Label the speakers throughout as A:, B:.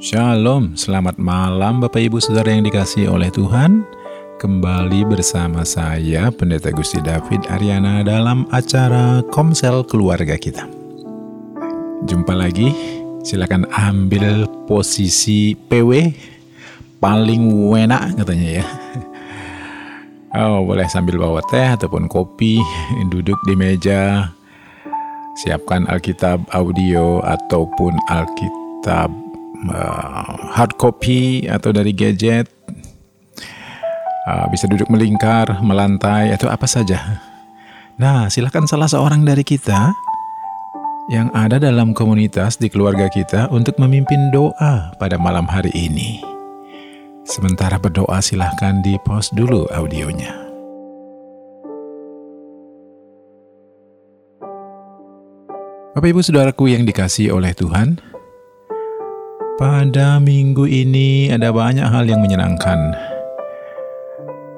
A: Shalom, selamat malam Bapak Ibu Saudara yang dikasih oleh Tuhan. Kembali bersama saya Pendeta Gusti David Ariana dalam acara Komsel Keluarga Kita. Jumpa lagi, silakan ambil posisi PW paling enak katanya ya. Oh boleh sambil bawa teh ataupun kopi, duduk di meja. Siapkan Alkitab audio ataupun Alkitab uh, hard copy atau dari gadget, uh, bisa duduk melingkar, melantai, atau apa saja. Nah, silahkan salah seorang dari kita yang ada dalam komunitas di keluarga kita untuk memimpin doa pada malam hari ini. Sementara berdoa silahkan di post dulu audionya. Bapak ibu saudaraku yang dikasih oleh Tuhan, pada minggu ini ada banyak hal yang menyenangkan.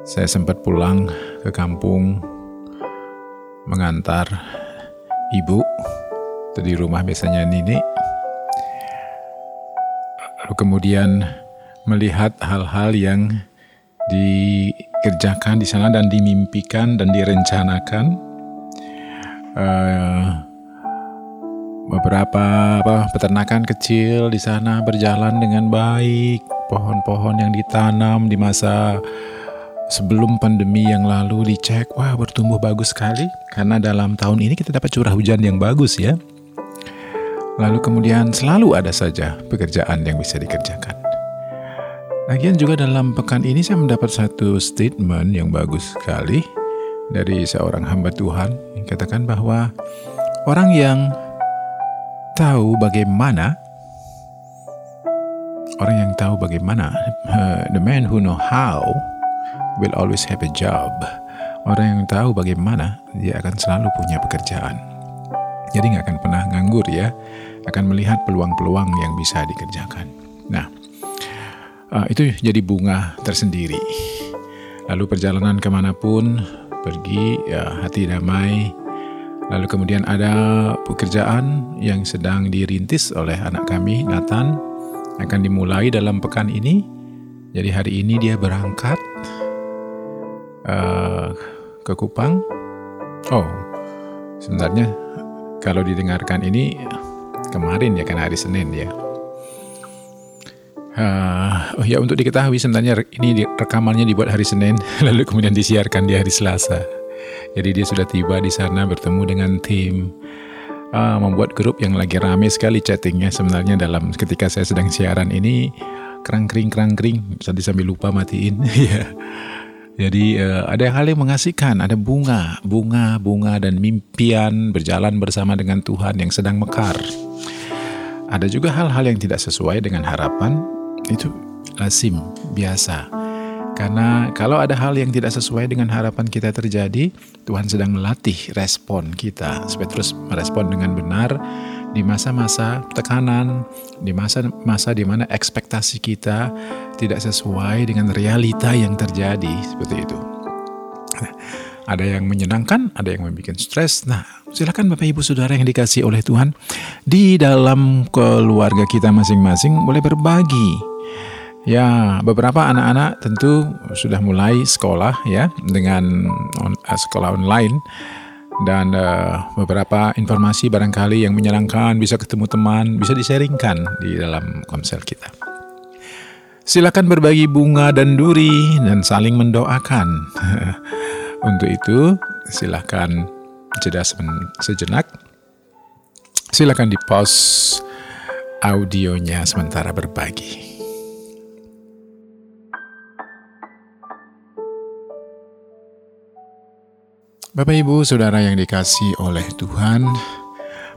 A: Saya sempat pulang ke kampung mengantar ibu di rumah biasanya Nini. Lalu kemudian melihat hal-hal yang dikerjakan di sana dan dimimpikan dan direncanakan. Uh, beberapa apa, peternakan kecil di sana berjalan dengan baik. Pohon-pohon yang ditanam di masa sebelum pandemi yang lalu dicek, wah bertumbuh bagus sekali. Karena dalam tahun ini kita dapat curah hujan yang bagus ya. Lalu kemudian selalu ada saja pekerjaan yang bisa dikerjakan. Lagian juga dalam pekan ini saya mendapat satu statement yang bagus sekali dari seorang hamba Tuhan yang katakan bahwa orang yang tahu bagaimana? Orang yang tahu bagaimana? Uh, the man who know how will always have a job. Orang yang tahu bagaimana dia akan selalu punya pekerjaan. Jadi nggak akan pernah nganggur ya. Akan melihat peluang-peluang yang bisa dikerjakan. Nah uh, itu jadi bunga tersendiri. Lalu perjalanan ke mana pun pergi ya hati damai Lalu kemudian ada pekerjaan yang sedang dirintis oleh anak kami, Nathan, akan dimulai dalam pekan ini. Jadi hari ini dia berangkat uh, ke Kupang. Oh, sebenarnya kalau didengarkan ini kemarin ya, karena hari Senin ya. Uh, oh ya untuk diketahui sebenarnya ini rekamannya dibuat hari Senin, lalu kemudian disiarkan di hari Selasa. Jadi dia sudah tiba di sana bertemu dengan tim uh, membuat grup yang lagi rame sekali chattingnya sebenarnya dalam ketika saya sedang siaran ini kerang kering kerang kering tadi sambil lupa matiin ya. Jadi uh, ada hal yang mengasihkan, ada bunga, bunga, bunga dan mimpian berjalan bersama dengan Tuhan yang sedang mekar. Ada juga hal-hal yang tidak sesuai dengan harapan, itu lazim, biasa. Karena kalau ada hal yang tidak sesuai dengan harapan kita terjadi, Tuhan sedang melatih respon kita supaya terus merespon dengan benar di masa-masa tekanan, di masa-masa di mana ekspektasi kita tidak sesuai dengan realita yang terjadi seperti itu. Ada yang menyenangkan, ada yang membuat stres. Nah, silakan Bapak Ibu Saudara yang dikasih oleh Tuhan di dalam keluarga kita masing-masing boleh berbagi Ya, beberapa anak-anak tentu sudah mulai sekolah ya dengan on, uh, sekolah online dan uh, beberapa informasi barangkali yang menyenangkan bisa ketemu teman, bisa disaringkan di dalam komsel kita. Silakan berbagi bunga dan duri dan saling mendoakan. Untuk itu, silakan jeda sejenak. Silakan di pause audionya sementara berbagi. Bapak Ibu Saudara yang dikasih oleh Tuhan,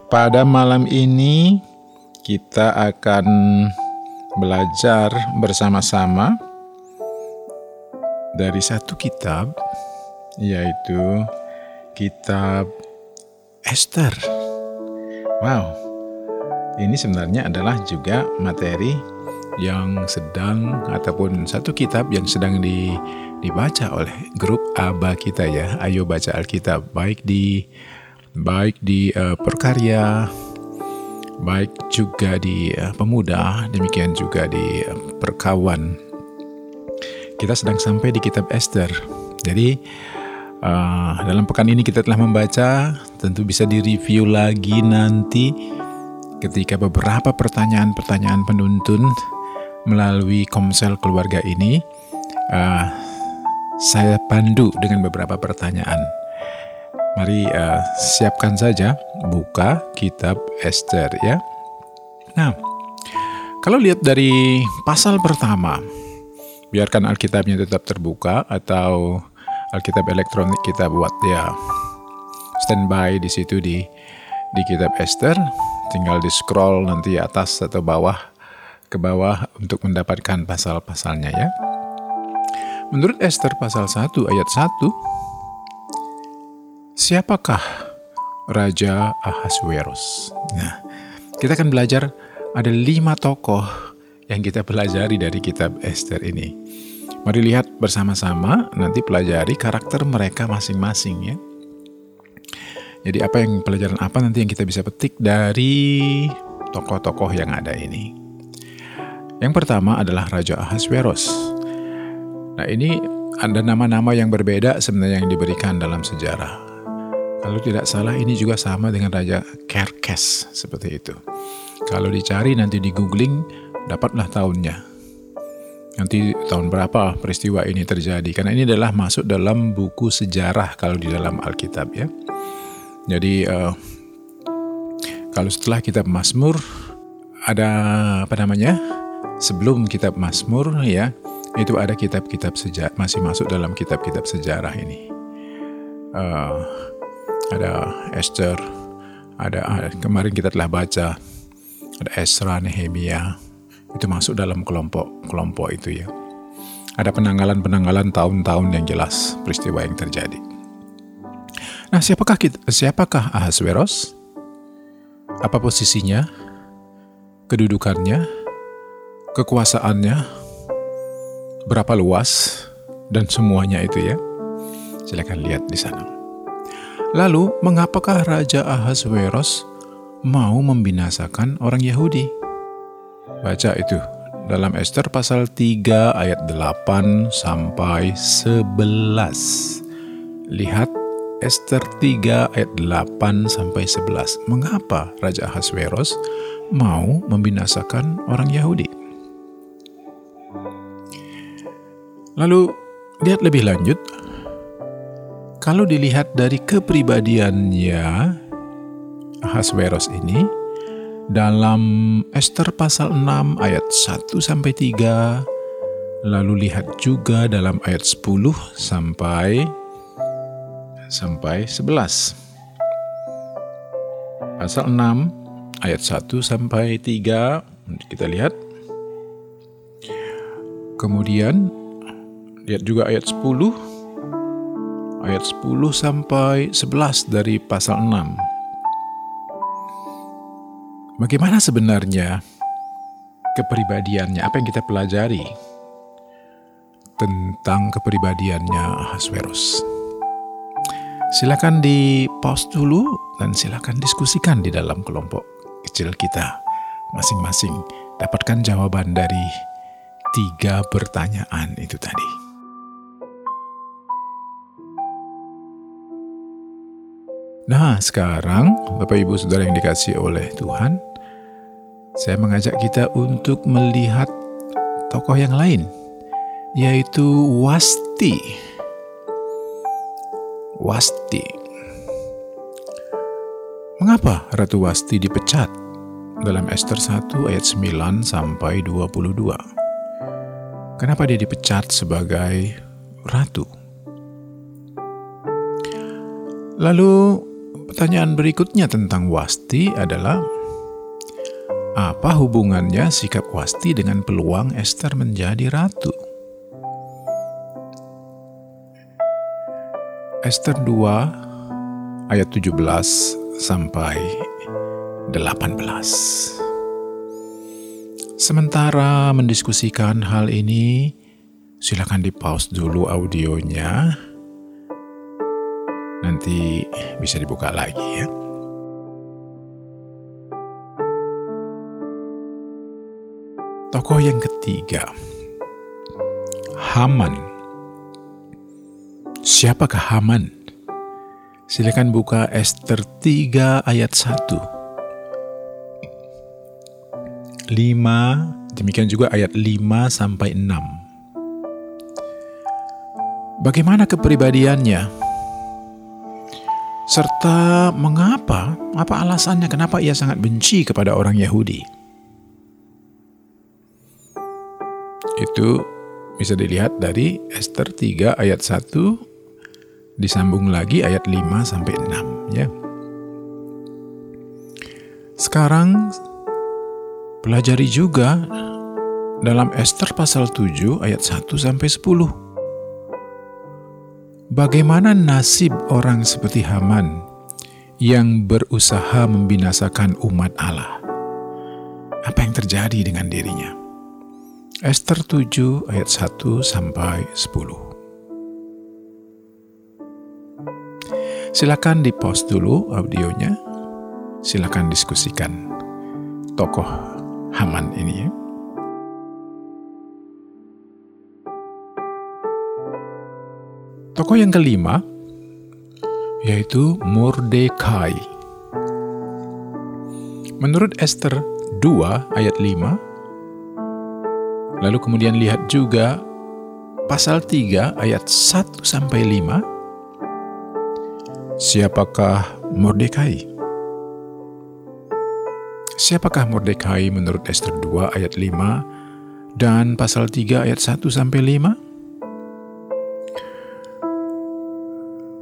A: pada malam ini kita akan belajar bersama-sama dari satu kitab yaitu kitab Esther. Wow. Ini sebenarnya adalah juga materi yang sedang ataupun satu kitab yang sedang di dibaca oleh grup ABA kita ya. Ayo baca Alkitab baik di baik di uh, Perkarya baik juga di uh, pemuda, demikian juga di uh, perkawan. Kita sedang sampai di kitab Esther. Jadi uh, dalam pekan ini kita telah membaca, tentu bisa direview lagi nanti ketika beberapa pertanyaan-pertanyaan penuntun melalui komsel keluarga ini uh, saya pandu dengan beberapa pertanyaan. Mari uh, siapkan saja buka kitab Esther ya. Nah, kalau lihat dari pasal pertama, biarkan Alkitabnya tetap terbuka atau Alkitab elektronik kita buat ya standby di situ di di kitab Esther, tinggal di scroll nanti atas atau bawah ke bawah untuk mendapatkan pasal-pasalnya ya. Menurut Esther pasal 1 ayat 1, siapakah Raja Ahasveros? Nah, kita akan belajar ada lima tokoh yang kita pelajari dari kitab Esther ini. Mari lihat bersama-sama, nanti pelajari karakter mereka masing-masing ya. Jadi apa yang pelajaran apa nanti yang kita bisa petik dari tokoh-tokoh yang ada ini. Yang pertama adalah Raja Ahasveros. Nah ini ada nama-nama yang berbeda sebenarnya yang diberikan dalam sejarah. Kalau tidak salah ini juga sama dengan Raja Kerkes seperti itu. Kalau dicari nanti di googling dapatlah tahunnya. Nanti tahun berapa peristiwa ini terjadi karena ini adalah masuk dalam buku sejarah kalau di dalam Alkitab ya. Jadi uh, kalau setelah kitab Mazmur ada apa namanya? Sebelum kitab Mazmur ya, itu ada kitab-kitab sejarah masih masuk dalam kitab-kitab sejarah ini. Uh, ada Esther ada kemarin kita telah baca ada Esra Nehemia itu masuk dalam kelompok-kelompok itu ya. Ada penanggalan-penanggalan tahun-tahun yang jelas peristiwa yang terjadi. Nah siapakah kita, siapakah Ahasveros apa posisinya? Kedudukannya kekuasaannya berapa luas dan semuanya itu ya. Silakan lihat di sana. Lalu, mengapakah Raja Ahasveros mau membinasakan orang Yahudi? Baca itu dalam Esther pasal 3 ayat 8 sampai 11. Lihat Esther 3 ayat 8 sampai 11. Mengapa Raja Ahasveros mau membinasakan orang Yahudi? Lalu lihat lebih lanjut, kalau dilihat dari kepribadiannya Ahasveros ini dalam Esther pasal 6 ayat 1 sampai 3 lalu lihat juga dalam ayat 10 sampai sampai 11. Pasal 6 ayat 1 sampai 3 kita lihat. Kemudian Lihat juga ayat 10. Ayat 10 sampai 11 dari pasal 6. Bagaimana sebenarnya kepribadiannya? Apa yang kita pelajari tentang kepribadiannya Ahasverus? Silakan di pause dulu dan silakan diskusikan di dalam kelompok kecil kita masing-masing. Dapatkan jawaban dari tiga pertanyaan itu tadi. Nah, sekarang Bapak Ibu Saudara yang dikasih oleh Tuhan, saya mengajak kita untuk melihat tokoh yang lain, yaitu Wasti. Wasti. Mengapa Ratu Wasti dipecat? Dalam Esther 1 ayat 9 sampai 22. Kenapa dia dipecat sebagai ratu? Lalu Pertanyaan berikutnya tentang Wasti adalah apa hubungannya sikap Wasti dengan peluang Esther menjadi ratu? Esther 2 ayat 17 sampai 18. Sementara mendiskusikan hal ini, silakan di pause dulu audionya nanti bisa dibuka lagi ya. Tokoh yang ketiga, Haman. Siapakah Haman? Silakan buka Esther 3 ayat 1. 5, demikian juga ayat 5 sampai 6. Bagaimana kepribadiannya? Serta mengapa, apa alasannya kenapa ia sangat benci kepada orang Yahudi? Itu bisa dilihat dari Esther 3 ayat 1 disambung lagi ayat 5 sampai 6 ya. Sekarang pelajari juga dalam Esther pasal 7 ayat 1 sampai 10. Bagaimana nasib orang seperti Haman yang berusaha membinasakan umat Allah? Apa yang terjadi dengan dirinya? Esther 7 ayat 1 sampai 10. Silakan di post dulu audionya. Silakan diskusikan tokoh Haman ini ya. Tokoh yang kelima yaitu Mordekai. Menurut Esther 2 ayat 5, Lalu kemudian lihat juga pasal 3 ayat 1 sampai 5. Siapakah Mordekai? Siapakah Mordekai menurut Esther 2 ayat 5 dan pasal 3 ayat 1 sampai 5?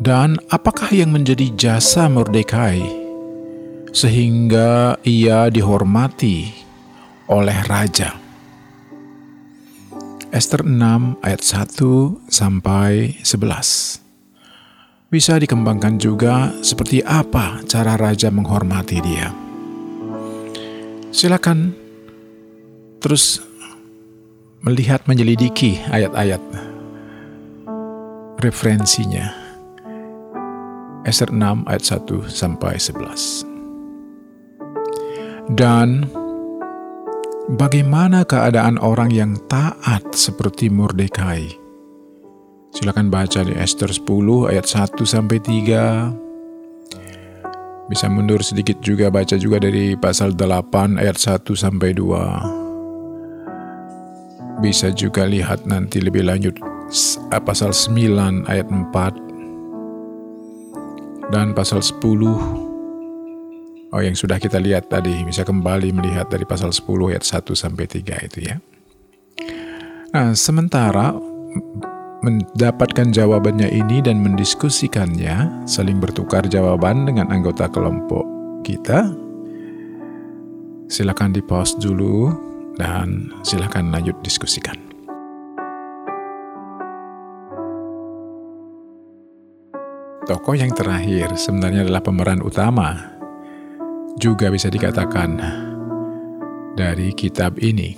A: Dan apakah yang menjadi jasa Mordekai sehingga ia dihormati oleh raja? Esther 6 ayat 1 sampai 11. Bisa dikembangkan juga seperti apa cara raja menghormati dia. Silakan terus melihat menyelidiki ayat-ayat referensinya. Esther 6 ayat 1 sampai 11. Dan Bagaimana keadaan orang yang taat seperti Mordekai? Silakan baca di Esther 10 ayat 1 sampai 3. Bisa mundur sedikit juga baca juga dari pasal 8 ayat 1 sampai 2. Bisa juga lihat nanti lebih lanjut pasal 9 ayat 4 dan pasal 10 Oh yang sudah kita lihat tadi bisa kembali melihat dari pasal 10 ayat 1 sampai 3 itu ya. Nah, sementara mendapatkan jawabannya ini dan mendiskusikannya, saling bertukar jawaban dengan anggota kelompok kita. Silakan di pause dulu dan silakan lanjut diskusikan. Tokoh yang terakhir sebenarnya adalah pemeran utama juga bisa dikatakan dari kitab ini.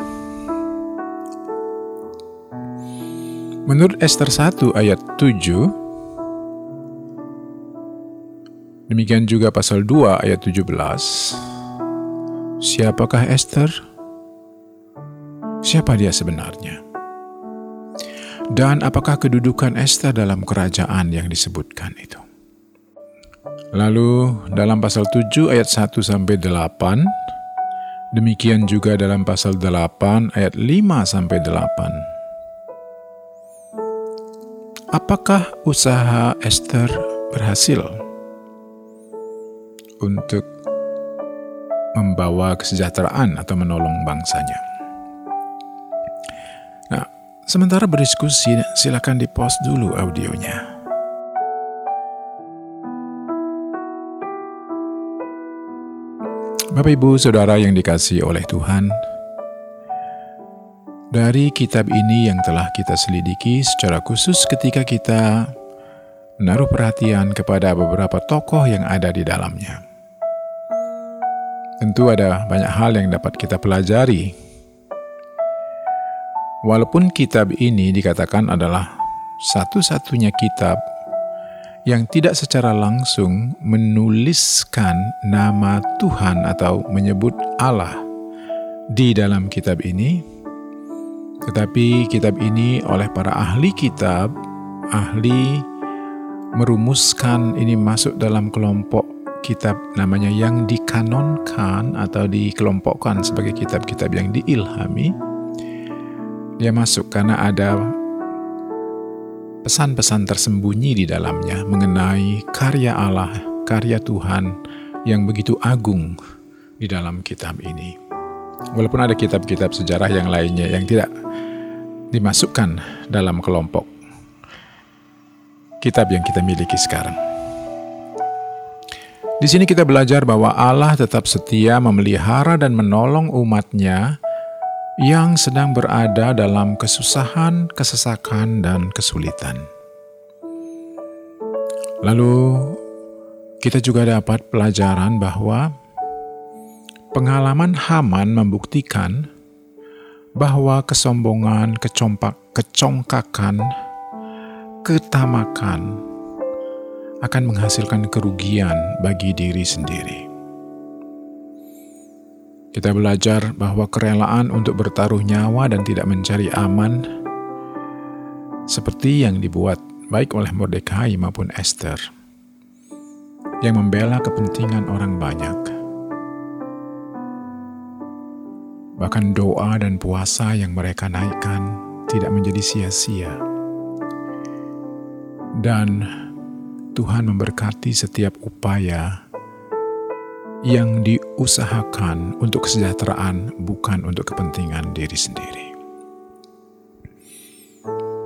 A: Menurut Esther 1 ayat 7, demikian juga pasal 2 ayat 17, siapakah Esther? Siapa dia sebenarnya? Dan apakah kedudukan Esther dalam kerajaan yang disebutkan itu? Lalu dalam pasal 7 ayat 1 sampai 8, demikian juga dalam pasal 8 ayat 5 sampai 8. Apakah usaha Esther berhasil untuk membawa kesejahteraan atau menolong bangsanya? Sementara berdiskusi, silakan di-post dulu audionya. Bapak, Ibu, saudara yang dikasih oleh Tuhan, dari kitab ini yang telah kita selidiki secara khusus ketika kita menaruh perhatian kepada beberapa tokoh yang ada di dalamnya. Tentu ada banyak hal yang dapat kita pelajari. Walaupun kitab ini dikatakan adalah satu-satunya kitab yang tidak secara langsung menuliskan nama Tuhan atau menyebut Allah di dalam kitab ini, Tetapi kitab ini oleh para ahli kitab, ahli merumuskan ini masuk dalam kelompok kitab namanya yang dikanonkan atau dikelompokkan sebagai kitab-kitab yang diilhami, dia masuk karena ada pesan-pesan tersembunyi di dalamnya mengenai karya Allah, karya Tuhan yang begitu agung di dalam kitab ini. Walaupun ada kitab-kitab sejarah yang lainnya yang tidak dimasukkan dalam kelompok kitab yang kita miliki sekarang. Di sini kita belajar bahwa Allah tetap setia memelihara dan menolong umatnya yang sedang berada dalam kesusahan, kesesakan, dan kesulitan. Lalu kita juga dapat pelajaran bahwa pengalaman Haman membuktikan bahwa kesombongan, kecompak, kecongkakan, ketamakan, akan menghasilkan kerugian bagi diri sendiri. Kita belajar bahwa kerelaan untuk bertaruh nyawa dan tidak mencari aman, seperti yang dibuat baik oleh Mordekai maupun Esther, yang membela kepentingan orang banyak. Bahkan doa dan puasa yang mereka naikkan tidak menjadi sia-sia. Dan Tuhan memberkati setiap upaya yang diusahakan untuk kesejahteraan, bukan untuk kepentingan diri sendiri.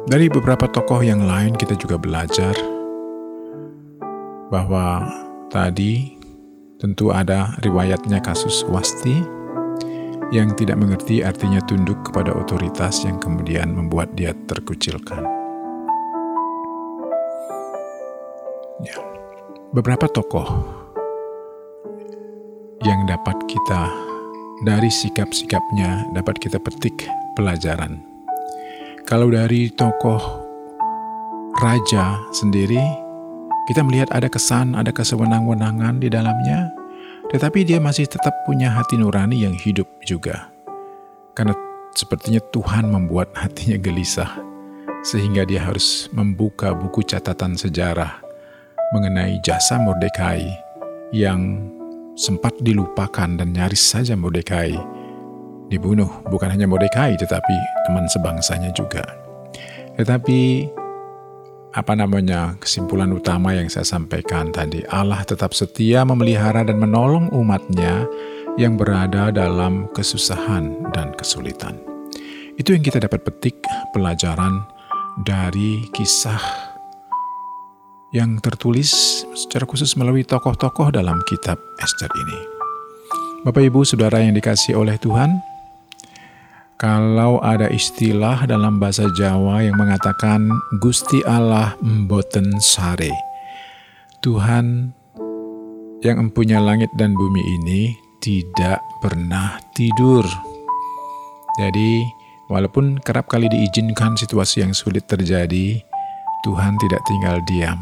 A: Dari beberapa tokoh yang lain, kita juga belajar bahwa tadi tentu ada riwayatnya kasus Wasti yang tidak mengerti artinya tunduk kepada otoritas yang kemudian membuat dia terkucilkan. Ya. Beberapa tokoh yang dapat kita dari sikap-sikapnya dapat kita petik pelajaran. Kalau dari tokoh raja sendiri, kita melihat ada kesan, ada kesewenang-wenangan di dalamnya, tetapi dia masih tetap punya hati nurani yang hidup juga. Karena sepertinya Tuhan membuat hatinya gelisah, sehingga dia harus membuka buku catatan sejarah mengenai jasa Mordekai yang sempat dilupakan dan nyaris saja Mordekai dibunuh. Bukan hanya Mordekai tetapi teman sebangsanya juga. Tetapi apa namanya kesimpulan utama yang saya sampaikan tadi Allah tetap setia memelihara dan menolong umatnya yang berada dalam kesusahan dan kesulitan. Itu yang kita dapat petik pelajaran dari kisah yang tertulis secara khusus melalui tokoh-tokoh dalam kitab Esther ini. Bapak Ibu Saudara yang dikasih oleh Tuhan, kalau ada istilah dalam bahasa Jawa yang mengatakan Gusti Allah mboten sare. Tuhan yang empunya langit dan bumi ini tidak pernah tidur. Jadi, walaupun kerap kali diizinkan situasi yang sulit terjadi, Tuhan tidak tinggal diam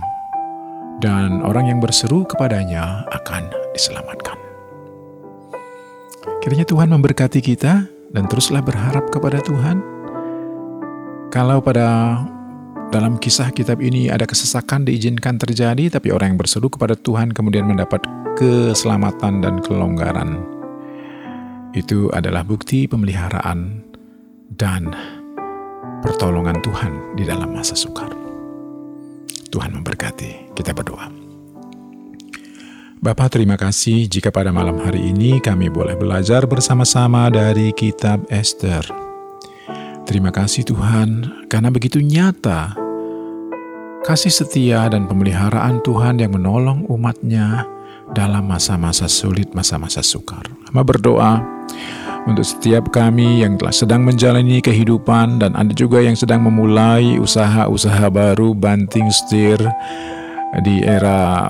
A: dan orang yang berseru kepadanya akan diselamatkan. Kiranya Tuhan memberkati kita dan teruslah berharap kepada Tuhan. Kalau pada dalam kisah kitab ini ada kesesakan diizinkan terjadi, tapi orang yang berseru kepada Tuhan kemudian mendapat keselamatan dan kelonggaran. Itu adalah bukti pemeliharaan dan pertolongan Tuhan di dalam masa sukar. Tuhan memberkati. Kita berdoa. Bapak terima kasih jika pada malam hari ini kami boleh belajar bersama-sama dari kitab Esther. Terima kasih Tuhan karena begitu nyata kasih setia dan pemeliharaan Tuhan yang menolong umatnya dalam masa-masa sulit, masa-masa sukar. Hamba berdoa untuk setiap kami yang telah sedang menjalani kehidupan dan ada juga yang sedang memulai usaha-usaha baru banting setir di era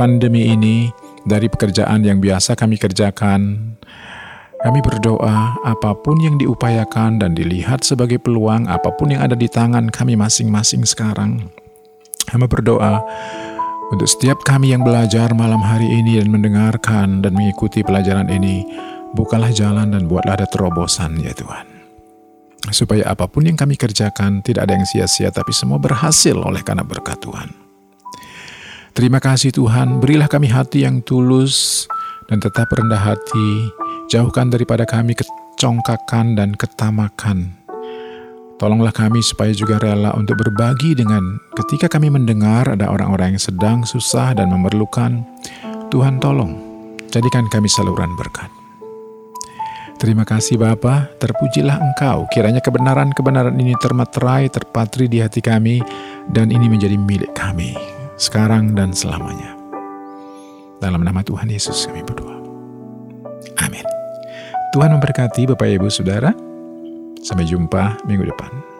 A: pandemi ini dari pekerjaan yang biasa kami kerjakan. Kami berdoa apa pun yang diupayakan dan dilihat sebagai peluang, apa pun yang ada di tangan kami masing-masing sekarang. Kami berdoa untuk setiap kami yang belajar malam hari ini dan mendengarkan dan mengikuti pelajaran ini. Bukalah jalan dan buatlah ada terobosan ya Tuhan. supaya apa pun yang kami kerjakan tidak ada yang sia-sia tapi semua berhasil oleh karena berkat Tuhan. Terima kasih Tuhan, berilah kami hati yang tulus dan tetap rendah hati, jauhkan daripada kami kecongkakan dan ketamakan. Tolonglah kami supaya juga rela untuk berbagi dengan ketika kami mendengar ada orang-orang yang sedang susah dan memerlukan. Tuhan tolong, jadikan kami saluran berkat. Terima kasih Bapa, terpujilah Engkau. Kiranya kebenaran-kebenaran ini termaterai, terpatri di hati kami, dan ini menjadi milik kami, sekarang dan selamanya. Dalam nama Tuhan Yesus kami berdoa. Amin. Tuhan memberkati Bapak Ibu Saudara. Sampai jumpa minggu depan.